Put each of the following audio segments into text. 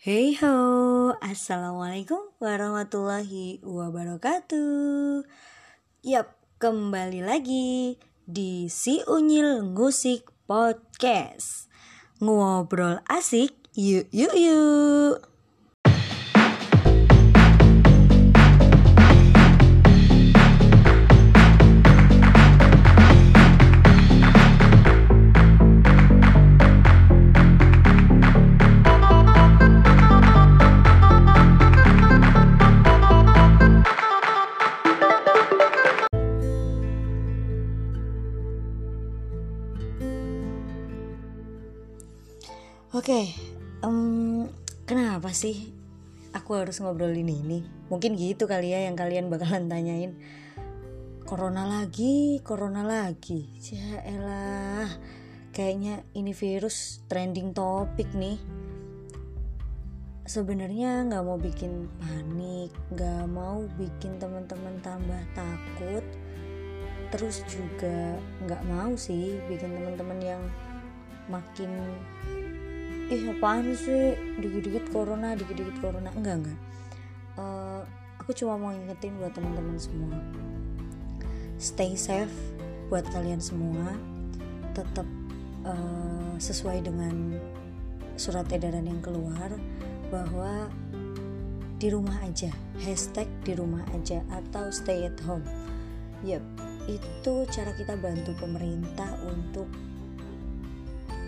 Hey ho, assalamualaikum warahmatullahi wabarakatuh. Yap, kembali lagi di Si Unyil Ngusik Podcast. Ngobrol asik, yuk yuk yuk. Oke, em, kenapa sih aku harus ngobrolin ini? Mungkin gitu kali ya yang kalian bakalan tanyain. Corona lagi, corona lagi. Ya kayaknya ini virus trending topik nih. Sebenarnya nggak mau bikin panik, nggak mau bikin teman-teman tambah takut. Terus juga nggak mau sih bikin teman-teman yang makin ih apaan sih? Dikit-dikit corona dikit-dikit corona. Enggak enggak. Uh, aku cuma mau ingetin buat teman-teman semua. Stay safe buat kalian semua. Tetap uh, sesuai dengan surat edaran yang keluar bahwa di rumah aja. Hashtag di rumah aja atau stay at home. Yep. Itu cara kita bantu pemerintah untuk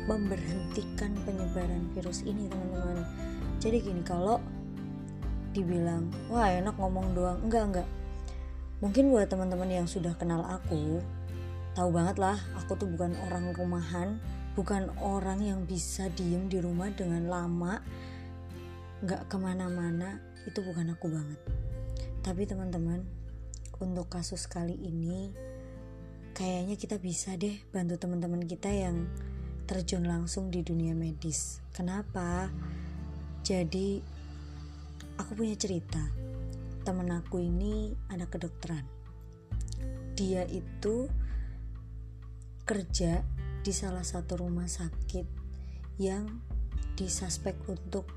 memberhentikan penyebaran virus ini teman-teman. Jadi gini kalau dibilang wah enak ngomong doang. Enggak enggak. Mungkin buat teman-teman yang sudah kenal aku tahu banget lah aku tuh bukan orang rumahan bukan orang yang bisa diem di rumah dengan lama nggak ke mana-mana itu bukan aku banget. Tapi teman-teman untuk kasus kali ini kayaknya kita bisa deh bantu teman-teman kita yang terjun langsung di dunia medis. Kenapa? Jadi aku punya cerita. Temen aku ini anak kedokteran. Dia itu kerja di salah satu rumah sakit yang disuspek untuk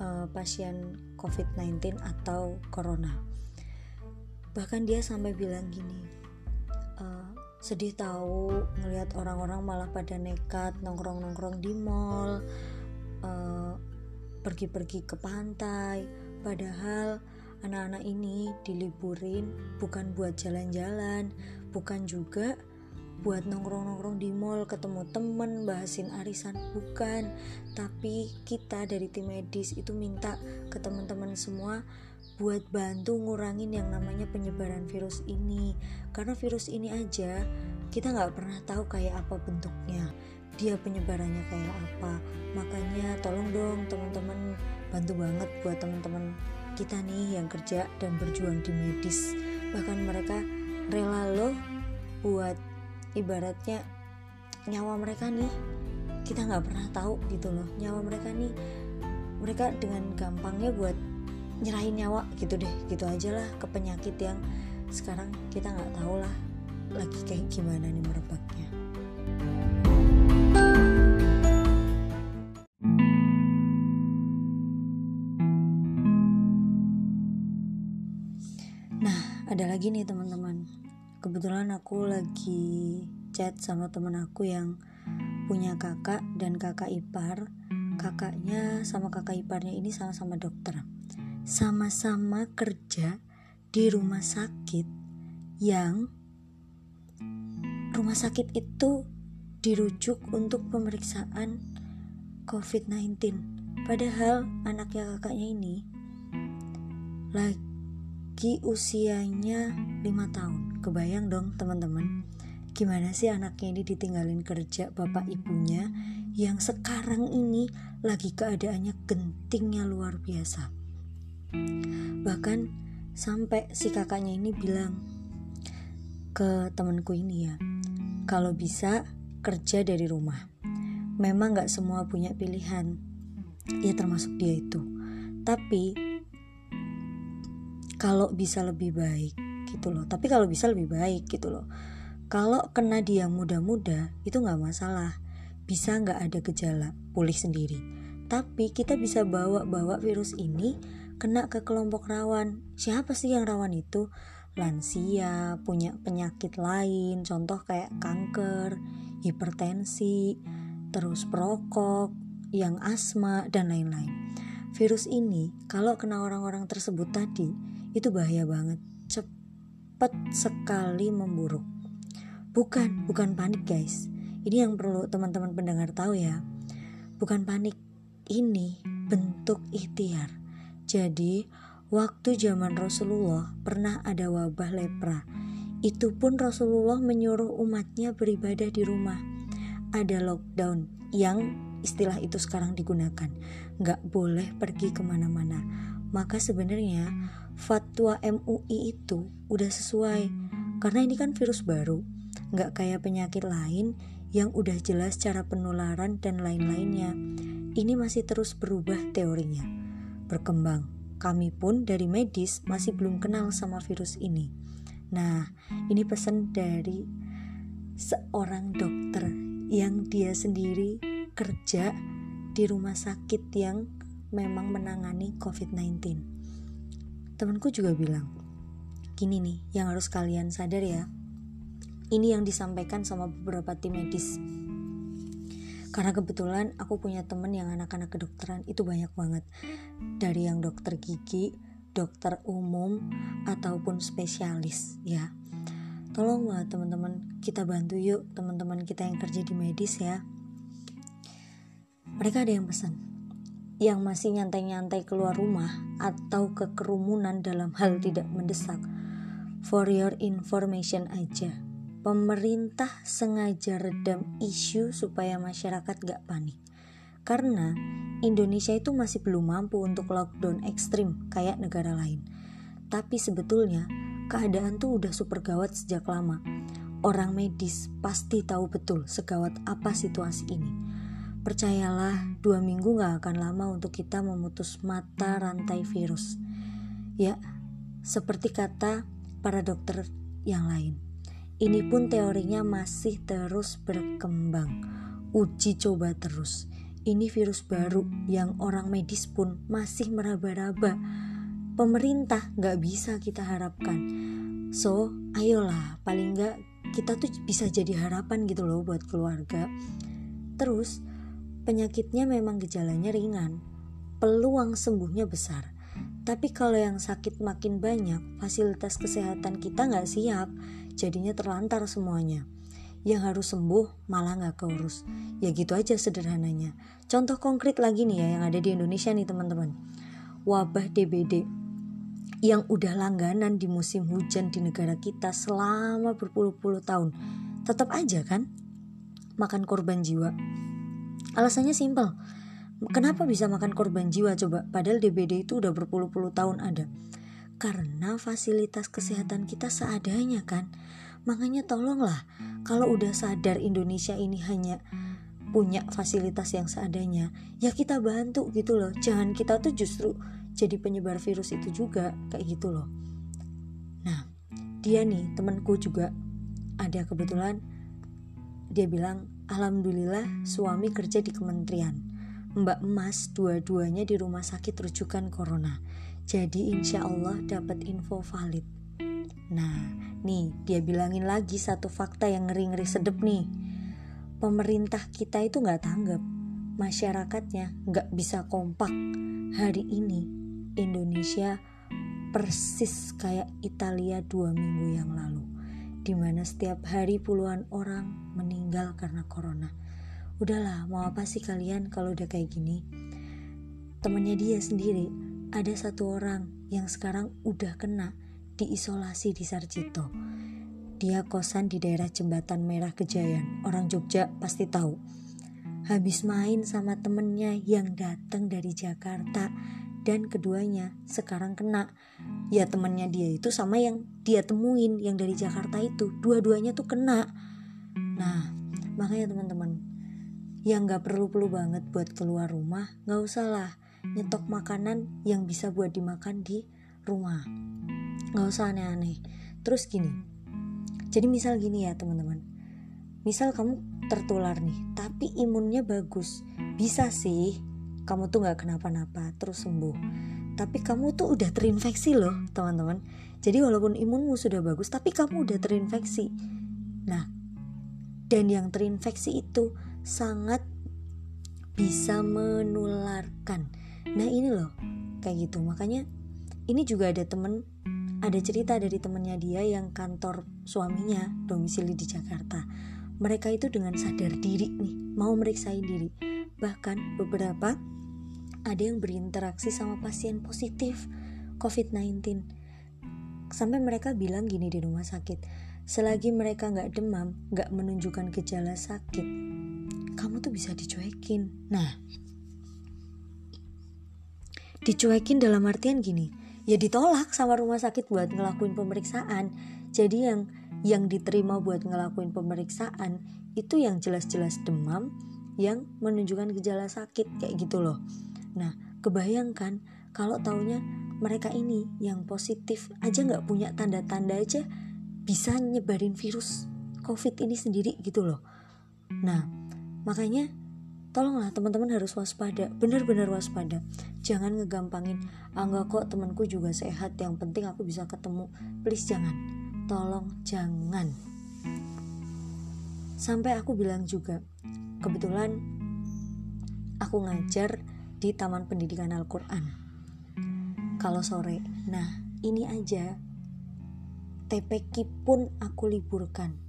uh, pasien COVID-19 atau corona. Bahkan dia sampai bilang gini, uh, sedih tahu ngelihat orang-orang malah pada nekat nongkrong-nongkrong di mall uh, pergi-pergi ke pantai. Padahal anak-anak ini diliburin bukan buat jalan-jalan bukan juga buat nongkrong-nongkrong di mall ketemu temen bahasin arisan. Bukan tapi kita dari tim medis itu minta ke teman-teman semua buat bantu ngurangin yang namanya penyebaran virus ini. Karena virus ini aja kita nggak pernah tahu kayak apa bentuknya. Dia penyebarannya kayak apa. Makanya tolong dong teman-teman bantu banget buat teman-teman kita nih yang kerja dan berjuang di medis. Bahkan mereka rela loh buat ibaratnya nyawa mereka nih. Kita nggak pernah tahu gitu loh. Nyawa mereka nih mereka dengan gampangnya buat nyerahin nyawa gitu deh gitu aja lah ke penyakit yang sekarang kita nggak tahu lah lagi kayak gimana nih merebaknya. Nah ada lagi nih teman-teman. Kebetulan aku lagi chat sama temen aku yang punya kakak dan kakak ipar. Kakaknya sama kakak iparnya ini sama-sama dokter sama-sama kerja di rumah sakit yang rumah sakit itu dirujuk untuk pemeriksaan COVID-19. Padahal anaknya kakaknya ini lagi usianya 5 tahun. Kebayang dong teman-teman, gimana sih anaknya ini ditinggalin kerja bapak ibunya yang sekarang ini lagi keadaannya gentingnya luar biasa. Bahkan sampai si kakaknya ini bilang ke temanku ini ya, kalau bisa kerja dari rumah. Memang gak semua punya pilihan, ya termasuk dia itu. Tapi kalau bisa lebih baik gitu loh. Tapi kalau bisa lebih baik gitu loh. Kalau kena dia muda-muda itu nggak masalah, bisa nggak ada gejala, pulih sendiri. tapi kita bisa bawa-bawa virus ini kena ke kelompok rawan. Siapa sih yang rawan itu? Lansia, punya penyakit lain, contoh kayak kanker, hipertensi, terus perokok, yang asma, dan lain-lain. Virus ini, kalau kena orang-orang tersebut tadi, itu bahaya banget. Cepat sekali memburuk. Bukan, bukan panik guys. Ini yang perlu teman-teman pendengar tahu ya. Bukan panik, ini bentuk ikhtiar. Jadi, waktu zaman Rasulullah pernah ada wabah lepra. Itu pun Rasulullah menyuruh umatnya beribadah di rumah. Ada lockdown yang istilah itu sekarang digunakan. Nggak boleh pergi ke mana-mana. Maka sebenarnya fatwa MUI itu udah sesuai. Karena ini kan virus baru. Nggak kayak penyakit lain yang udah jelas cara penularan dan lain-lainnya ini masih terus berubah teorinya, berkembang. Kami pun dari medis masih belum kenal sama virus ini. Nah, ini pesan dari seorang dokter yang dia sendiri kerja di rumah sakit yang memang menangani COVID-19. Temanku juga bilang, gini nih yang harus kalian sadar ya. Ini yang disampaikan sama beberapa tim medis karena kebetulan aku punya temen yang anak-anak kedokteran itu banyak banget. Dari yang dokter gigi dokter umum ataupun spesialis ya. Tolong lah teman-teman kita bantu yuk teman-teman kita yang kerja di medis ya. Mereka ada yang pesan yang masih nyantai-nyantai keluar rumah atau ke kerumunan dalam hal tidak mendesak. For your information aja pemerintah sengaja redam isu supaya masyarakat gak panik. Karena Indonesia itu masih belum mampu untuk lockdown ekstrim kayak negara lain. Tapi sebetulnya keadaan tuh udah super gawat sejak lama. Orang medis pasti tahu betul segawat apa situasi ini. Percayalah, dua minggu gak akan lama untuk kita memutus mata rantai virus. Ya, seperti kata para dokter yang lain. Ini pun teorinya masih terus berkembang. Uji coba terus. Ini virus baru yang orang medis pun masih meraba-raba. Pemerintah nggak bisa kita harapkan. So, ayolah, paling nggak kita tuh bisa jadi harapan gitu loh buat keluarga. Terus, penyakitnya memang gejalanya ringan. Peluang sembuhnya besar. Tapi kalau yang sakit makin banyak, fasilitas kesehatan kita nggak siap jadinya terlantar semuanya. Yang harus sembuh malah nggak keurus. Ya gitu aja sederhananya. Contoh konkret lagi nih ya yang ada di Indonesia nih teman-teman. Wabah DBD yang udah langganan di musim hujan di negara kita selama berpuluh-puluh tahun. Tetap aja kan makan korban jiwa. Alasannya simpel. Kenapa bisa makan korban jiwa coba? Padahal DBD itu udah berpuluh-puluh tahun ada karena fasilitas kesehatan kita seadanya kan? Makanya tolonglah kalau udah sadar Indonesia ini hanya punya fasilitas yang seadanya ya kita bantu gitu loh. Jangan kita tuh justru jadi penyebar virus itu juga kayak gitu loh. Nah dia nih temanku juga ada kebetulan dia bilang alhamdulillah suami kerja di kementerian. Mbak Emas dua-duanya di rumah sakit rujukan corona jadi insya Allah dapat info valid. Nah, nih dia bilangin lagi satu fakta yang ngeri-ngeri sedep nih. Pemerintah kita itu nggak tanggap, masyarakatnya nggak bisa kompak. Hari ini Indonesia persis kayak Italia dua minggu yang lalu, di mana setiap hari puluhan orang meninggal karena corona. Udahlah, mau apa sih kalian kalau udah kayak gini? Temennya dia sendiri ada satu orang yang sekarang udah kena diisolasi di Sarjito. Dia kosan di daerah Jembatan Merah Kejayan. Orang Jogja pasti tahu. Habis main sama temennya yang datang dari Jakarta dan keduanya sekarang kena. Ya temennya dia itu sama yang dia temuin yang dari Jakarta itu. Dua-duanya tuh kena. Nah, makanya teman-teman yang gak perlu-perlu banget buat keluar rumah, gak usah lah nyetok makanan yang bisa buat dimakan di rumah. Nggak usah aneh-aneh. Terus gini jadi misal gini ya teman-teman. Misal kamu tertular nih tapi imunnya bagus. Bisa sih kamu tuh nggak kenapa-napa terus sembuh. Tapi kamu tuh udah terinfeksi loh teman-teman. Jadi walaupun imunmu sudah bagus tapi kamu udah terinfeksi. Nah dan yang terinfeksi itu sangat bisa menularkan nah ini loh kayak gitu. Makanya ini juga ada temen ada cerita dari temennya dia yang kantor suaminya domisili di Jakarta. Mereka itu dengan sadar diri nih mau meriksain diri. Bahkan beberapa ada yang berinteraksi sama pasien positif COVID-19 sampai mereka bilang gini di rumah sakit selagi mereka nggak demam nggak menunjukkan gejala sakit kamu tuh bisa dicuekin. Nah dicuekin dalam artian gini ya ditolak sama rumah sakit buat ngelakuin pemeriksaan. Jadi yang yang diterima buat ngelakuin pemeriksaan itu yang jelas-jelas demam yang menunjukkan gejala sakit kayak gitu loh. Nah kebayangkan kalau taunya mereka ini yang positif aja nggak punya tanda-tanda aja bisa nyebarin virus covid ini sendiri gitu loh. Nah makanya tolonglah teman-teman harus waspada. Benar-benar waspada. Jangan ngegampangin ah, kok temanku juga sehat? Yang penting aku bisa ketemu. Please jangan. Tolong jangan. Sampai aku bilang juga kebetulan aku ngajar di Taman Pendidikan Al-Quran. Kalau sore nah ini aja. TPK pun aku liburkan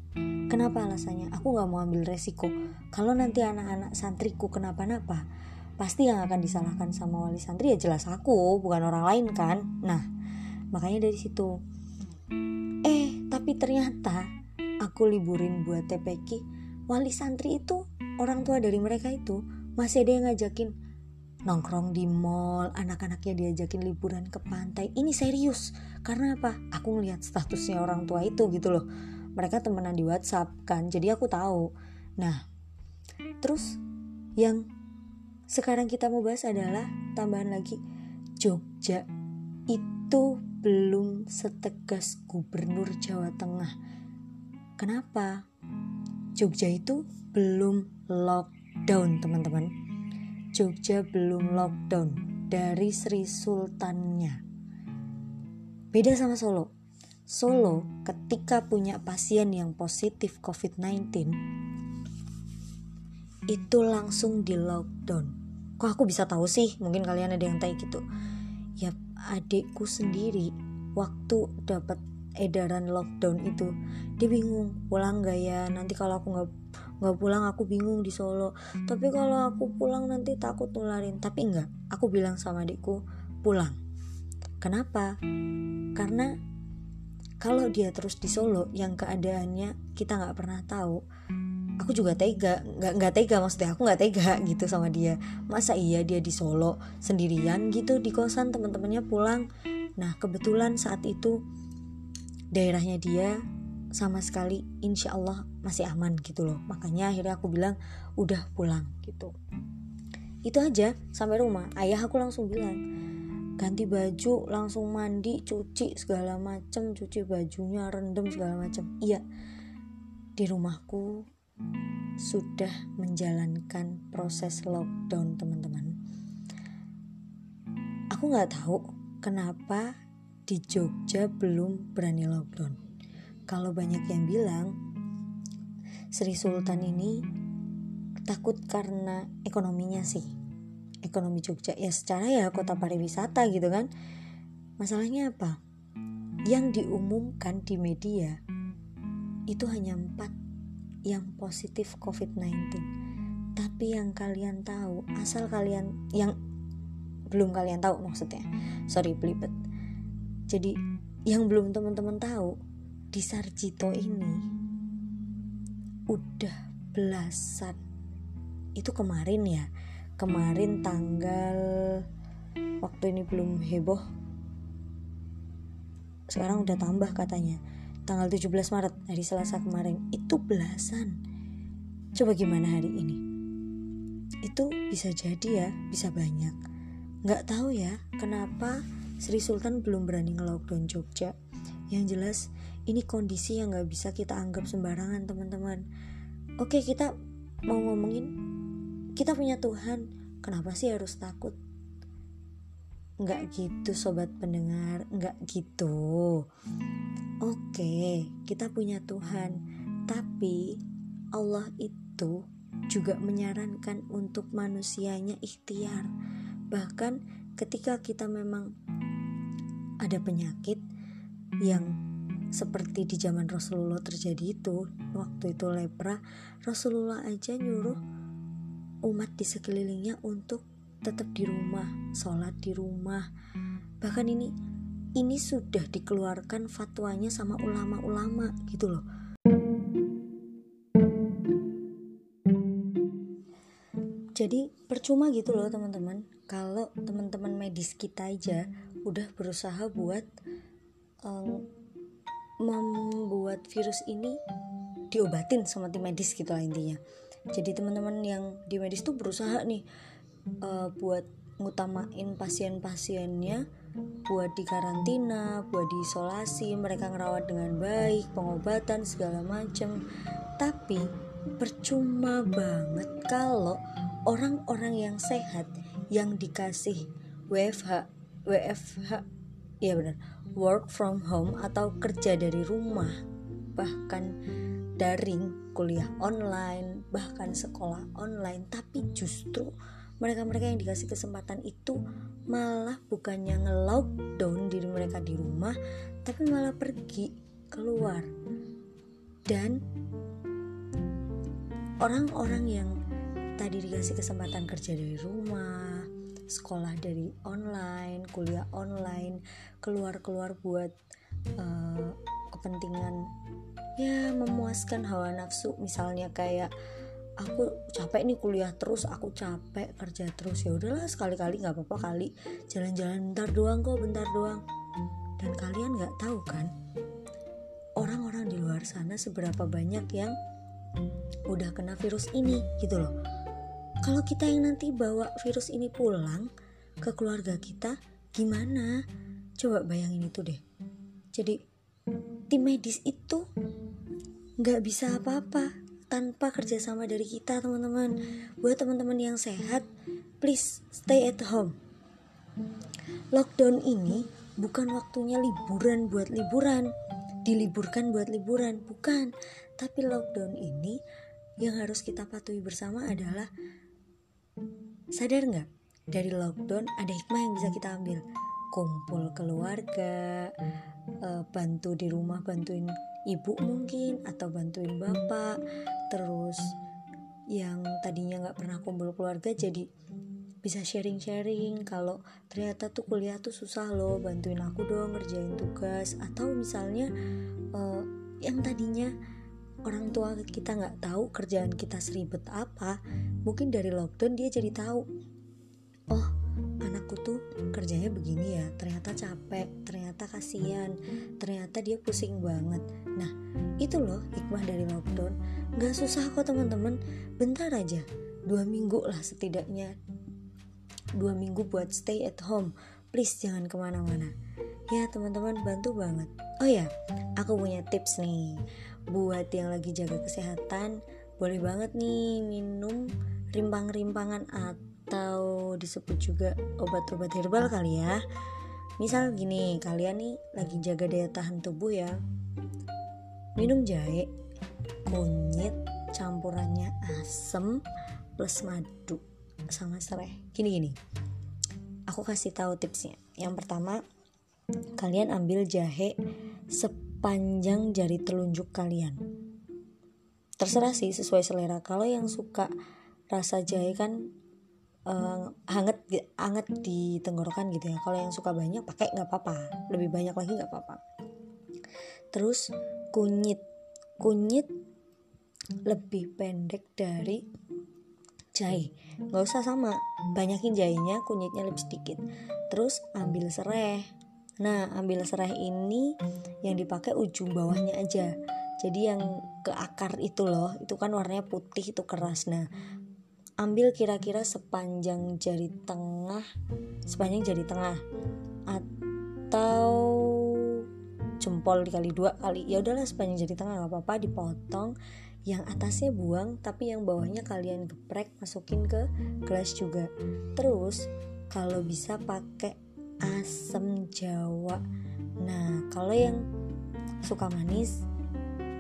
Kenapa alasannya? Aku gak mau ambil resiko. Kalau nanti anak-anak santriku kenapa-napa, pasti yang akan disalahkan sama wali santri ya jelas aku, bukan orang lain kan. Nah, makanya dari situ. Eh, tapi ternyata aku liburin buat TPK, wali santri itu orang tua dari mereka itu masih ada yang ngajakin nongkrong di mall, anak-anaknya diajakin liburan ke pantai. Ini serius. Karena apa? Aku ngeliat statusnya orang tua itu gitu loh mereka temenan di WhatsApp kan jadi aku tahu. Nah terus yang sekarang kita mau bahas adalah tambahan lagi Jogja itu belum setegas gubernur Jawa Tengah. Kenapa? Jogja itu belum lockdown teman-teman. Jogja belum lockdown dari Sri Sultannya. Beda sama Solo Solo ketika punya pasien yang positif COVID-19 itu langsung di lockdown. Kok aku bisa tahu sih? Mungkin kalian ada yang tanya gitu. Ya adikku sendiri waktu dapat edaran lockdown itu dia bingung pulang gak ya nanti kalau aku nggak nggak pulang aku bingung di Solo tapi kalau aku pulang nanti takut nularin tapi enggak aku bilang sama adikku pulang kenapa karena kalau dia terus di Solo yang keadaannya kita nggak pernah tahu aku juga tega. Nggak nggak tega maksudnya aku nggak tega gitu sama dia. Masa iya dia di Solo sendirian gitu di kosan teman-temannya pulang? Nah kebetulan saat itu daerahnya dia sama sekali insya Allah masih aman gitu loh. Makanya akhirnya aku bilang udah pulang gitu. Itu aja sampai rumah. Ayah aku langsung bilang ganti baju langsung mandi cuci segala macem cuci bajunya rendam segala macem. Iya di rumahku sudah menjalankan proses lockdown teman-teman. Aku nggak tahu kenapa di Jogja belum berani lockdown. Kalau banyak yang bilang Sri Sultan ini takut karena ekonominya sih ekonomi Jogja ya secara ya kota pariwisata gitu kan. Masalahnya apa? Yang diumumkan di media itu hanya empat yang positif COVID-19 tapi yang kalian tahu asal kalian yang belum kalian tahu maksudnya. Sorry belibet. Jadi yang belum teman-teman tahu di Sarjito ini udah belasan itu kemarin ya kemarin tanggal waktu ini belum heboh. Sekarang udah tambah katanya. Tanggal 17 Maret hari Selasa kemarin. Itu belasan. Coba gimana hari ini? Itu bisa jadi ya bisa banyak. Nggak tahu ya kenapa Sri Sultan belum berani ngelockdown Jogja? Yang jelas ini kondisi yang nggak bisa kita anggap sembarangan teman-teman. Oke kita mau ngomongin kita punya Tuhan kenapa sih harus takut? Nggak gitu sobat pendengar nggak gitu. Oke kita punya Tuhan tapi Allah itu juga menyarankan untuk manusianya ikhtiar. Bahkan ketika kita memang ada penyakit yang seperti di zaman Rasulullah terjadi itu waktu itu lepra Rasulullah aja nyuruh umat di sekelilingnya untuk tetap di rumah sholat di rumah. Bahkan ini ini sudah dikeluarkan fatwanya sama ulama-ulama gitu loh. Jadi percuma gitu loh teman-teman. Kalau teman-teman medis kita aja udah berusaha buat um, membuat virus ini diobatin sama tim medis gitu lah intinya jadi teman-teman yang di medis tuh berusaha nih uh, buat ngutamain pasien-pasiennya buat di karantina, buat diisolasi, mereka ngerawat dengan baik, pengobatan segala macam. Tapi percuma banget kalau orang-orang yang sehat yang dikasih WFH, WFH, ya benar, work from home atau kerja dari rumah bahkan daring kuliah online bahkan sekolah online tapi justru mereka-mereka yang dikasih kesempatan itu malah bukannya nge-lockdown diri mereka di rumah tapi malah pergi keluar. Dan orang-orang yang tadi dikasih kesempatan kerja dari rumah sekolah dari online, kuliah online, keluar-keluar buat uh, kepentingan ya memuaskan hawa nafsu. Misalnya kayak aku capek nih kuliah terus aku capek kerja terus. Ya udahlah sekali-kali nggak apa-apa kali. Jalan-jalan bentar doang kok bentar doang. Dan kalian nggak tahu kan orang-orang di luar sana seberapa banyak yang udah kena virus ini gitu loh. Kalau kita yang nanti bawa virus ini pulang ke keluarga kita, gimana? Coba bayangin itu deh. Jadi tim medis itu nggak bisa apa-apa tanpa kerjasama dari kita teman-teman. Buat teman-teman yang sehat, please stay at home. Lockdown ini bukan waktunya liburan buat liburan, diliburkan buat liburan, bukan. Tapi lockdown ini yang harus kita patuhi bersama adalah Sadar nggak? Dari lockdown ada hikmah yang bisa kita ambil. Kumpul keluarga, uh, bantu di rumah bantuin ibu mungkin atau bantuin bapak. Terus yang tadinya nggak pernah kumpul keluarga jadi bisa sharing-sharing kalau ternyata tuh kuliah tuh susah loh bantuin aku dong ngerjain tugas atau misalnya uh, yang tadinya orang tua kita nggak tahu kerjaan kita seribet apa mungkin dari lockdown dia jadi tahu oh anakku tuh kerjanya begini ya ternyata capek ternyata kasihan ternyata dia pusing banget. Nah itu loh hikmah dari lockdown. Nggak susah kok teman-teman. Bentar aja dua minggu lah setidaknya. Dua minggu buat stay at home. Please jangan ke mana-mana. Ya teman-teman bantu banget. Oh ya aku punya tips nih. Buat yang lagi jaga kesehatan boleh banget nih minum rimpang-rimpangan atau disebut juga obat-obat herbal kali ya. Misal gini kalian nih lagi jaga daya tahan tubuh ya. Minum jahe kunyit campurannya asem plus madu sama serai. Gini gini. Aku kasih tahu tipsnya. Yang pertama kalian ambil jahe sepanjang jari telunjuk kalian. Terserah sih sesuai selera. Kalau yang suka rasa jahe kan uh, hangat hangat di tenggorokan gitu ya. Kalau yang suka banyak pakai nggak apa-apa. Lebih banyak lagi nggak apa-apa. Terus kunyit, kunyit lebih pendek dari jahe. Nggak usah sama, banyakin jahenya, kunyitnya lebih sedikit. Terus ambil serai Nah, ambil serai ini yang dipakai ujung bawahnya aja. Jadi yang ke akar itu loh, itu kan warnanya putih itu keras. Nah, ambil kira-kira sepanjang jari tengah, sepanjang jari tengah. Atau jempol dikali dua kali. Ya udahlah sepanjang jari tengah nggak apa-apa dipotong. Yang atasnya buang tapi yang bawahnya kalian geprek masukin ke gelas juga. Terus kalau bisa pakai asam jawa. Nah kalau yang suka manis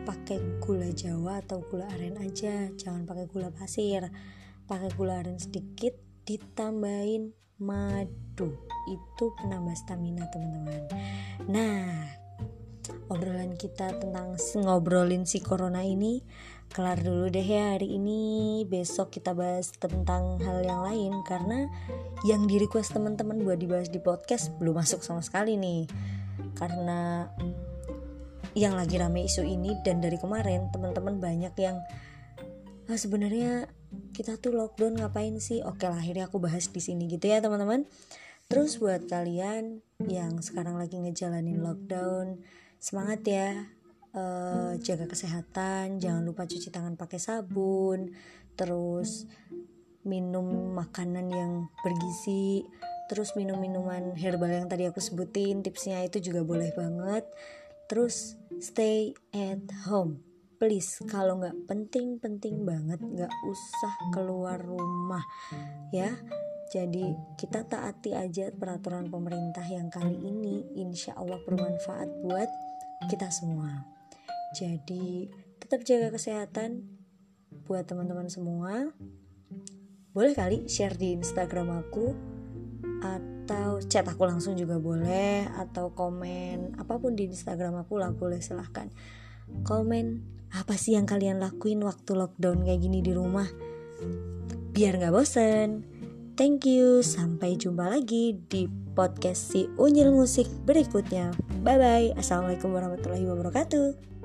pakai gula jawa atau gula aren aja. Jangan pakai gula pasir pakai gula aren sedikit ditambahin madu. Itu penambah stamina teman-teman. Nah obrolan kita tentang ngobrolin si corona ini kelar dulu deh ya hari ini. Besok kita bahas tentang hal yang lain karena yang di request teman-teman buat dibahas di podcast belum masuk sama sekali nih. Karena yang lagi rame isu ini dan dari kemarin teman-teman banyak yang ah, sebenarnya kita tuh lockdown ngapain sih? Oke lah akhirnya aku bahas di sini gitu ya teman-teman. Terus buat kalian yang sekarang lagi ngejalanin lockdown semangat ya. Uh, jaga kesehatan jangan lupa cuci tangan pakai sabun terus minum makanan yang bergizi terus minum minuman herbal yang tadi aku sebutin tipsnya itu juga boleh banget. Terus stay at home please kalau nggak penting-penting banget nggak usah keluar rumah ya. Jadi kita taati aja peraturan pemerintah yang kali ini. Insya Allah bermanfaat buat kita semua. Jadi tetap jaga kesehatan buat teman-teman semua. Boleh kali share di Instagram aku atau chat aku langsung juga boleh atau komen apa pun di Instagram aku lah boleh silahkan komen apa sih yang kalian lakuin waktu lockdown kayak gini di rumah? Biar nggak bosen. Thank you. Sampai jumpa lagi di podcast si Unyil Musik berikutnya. Bye bye assalamualaikum warahmatullahi wabarakatuh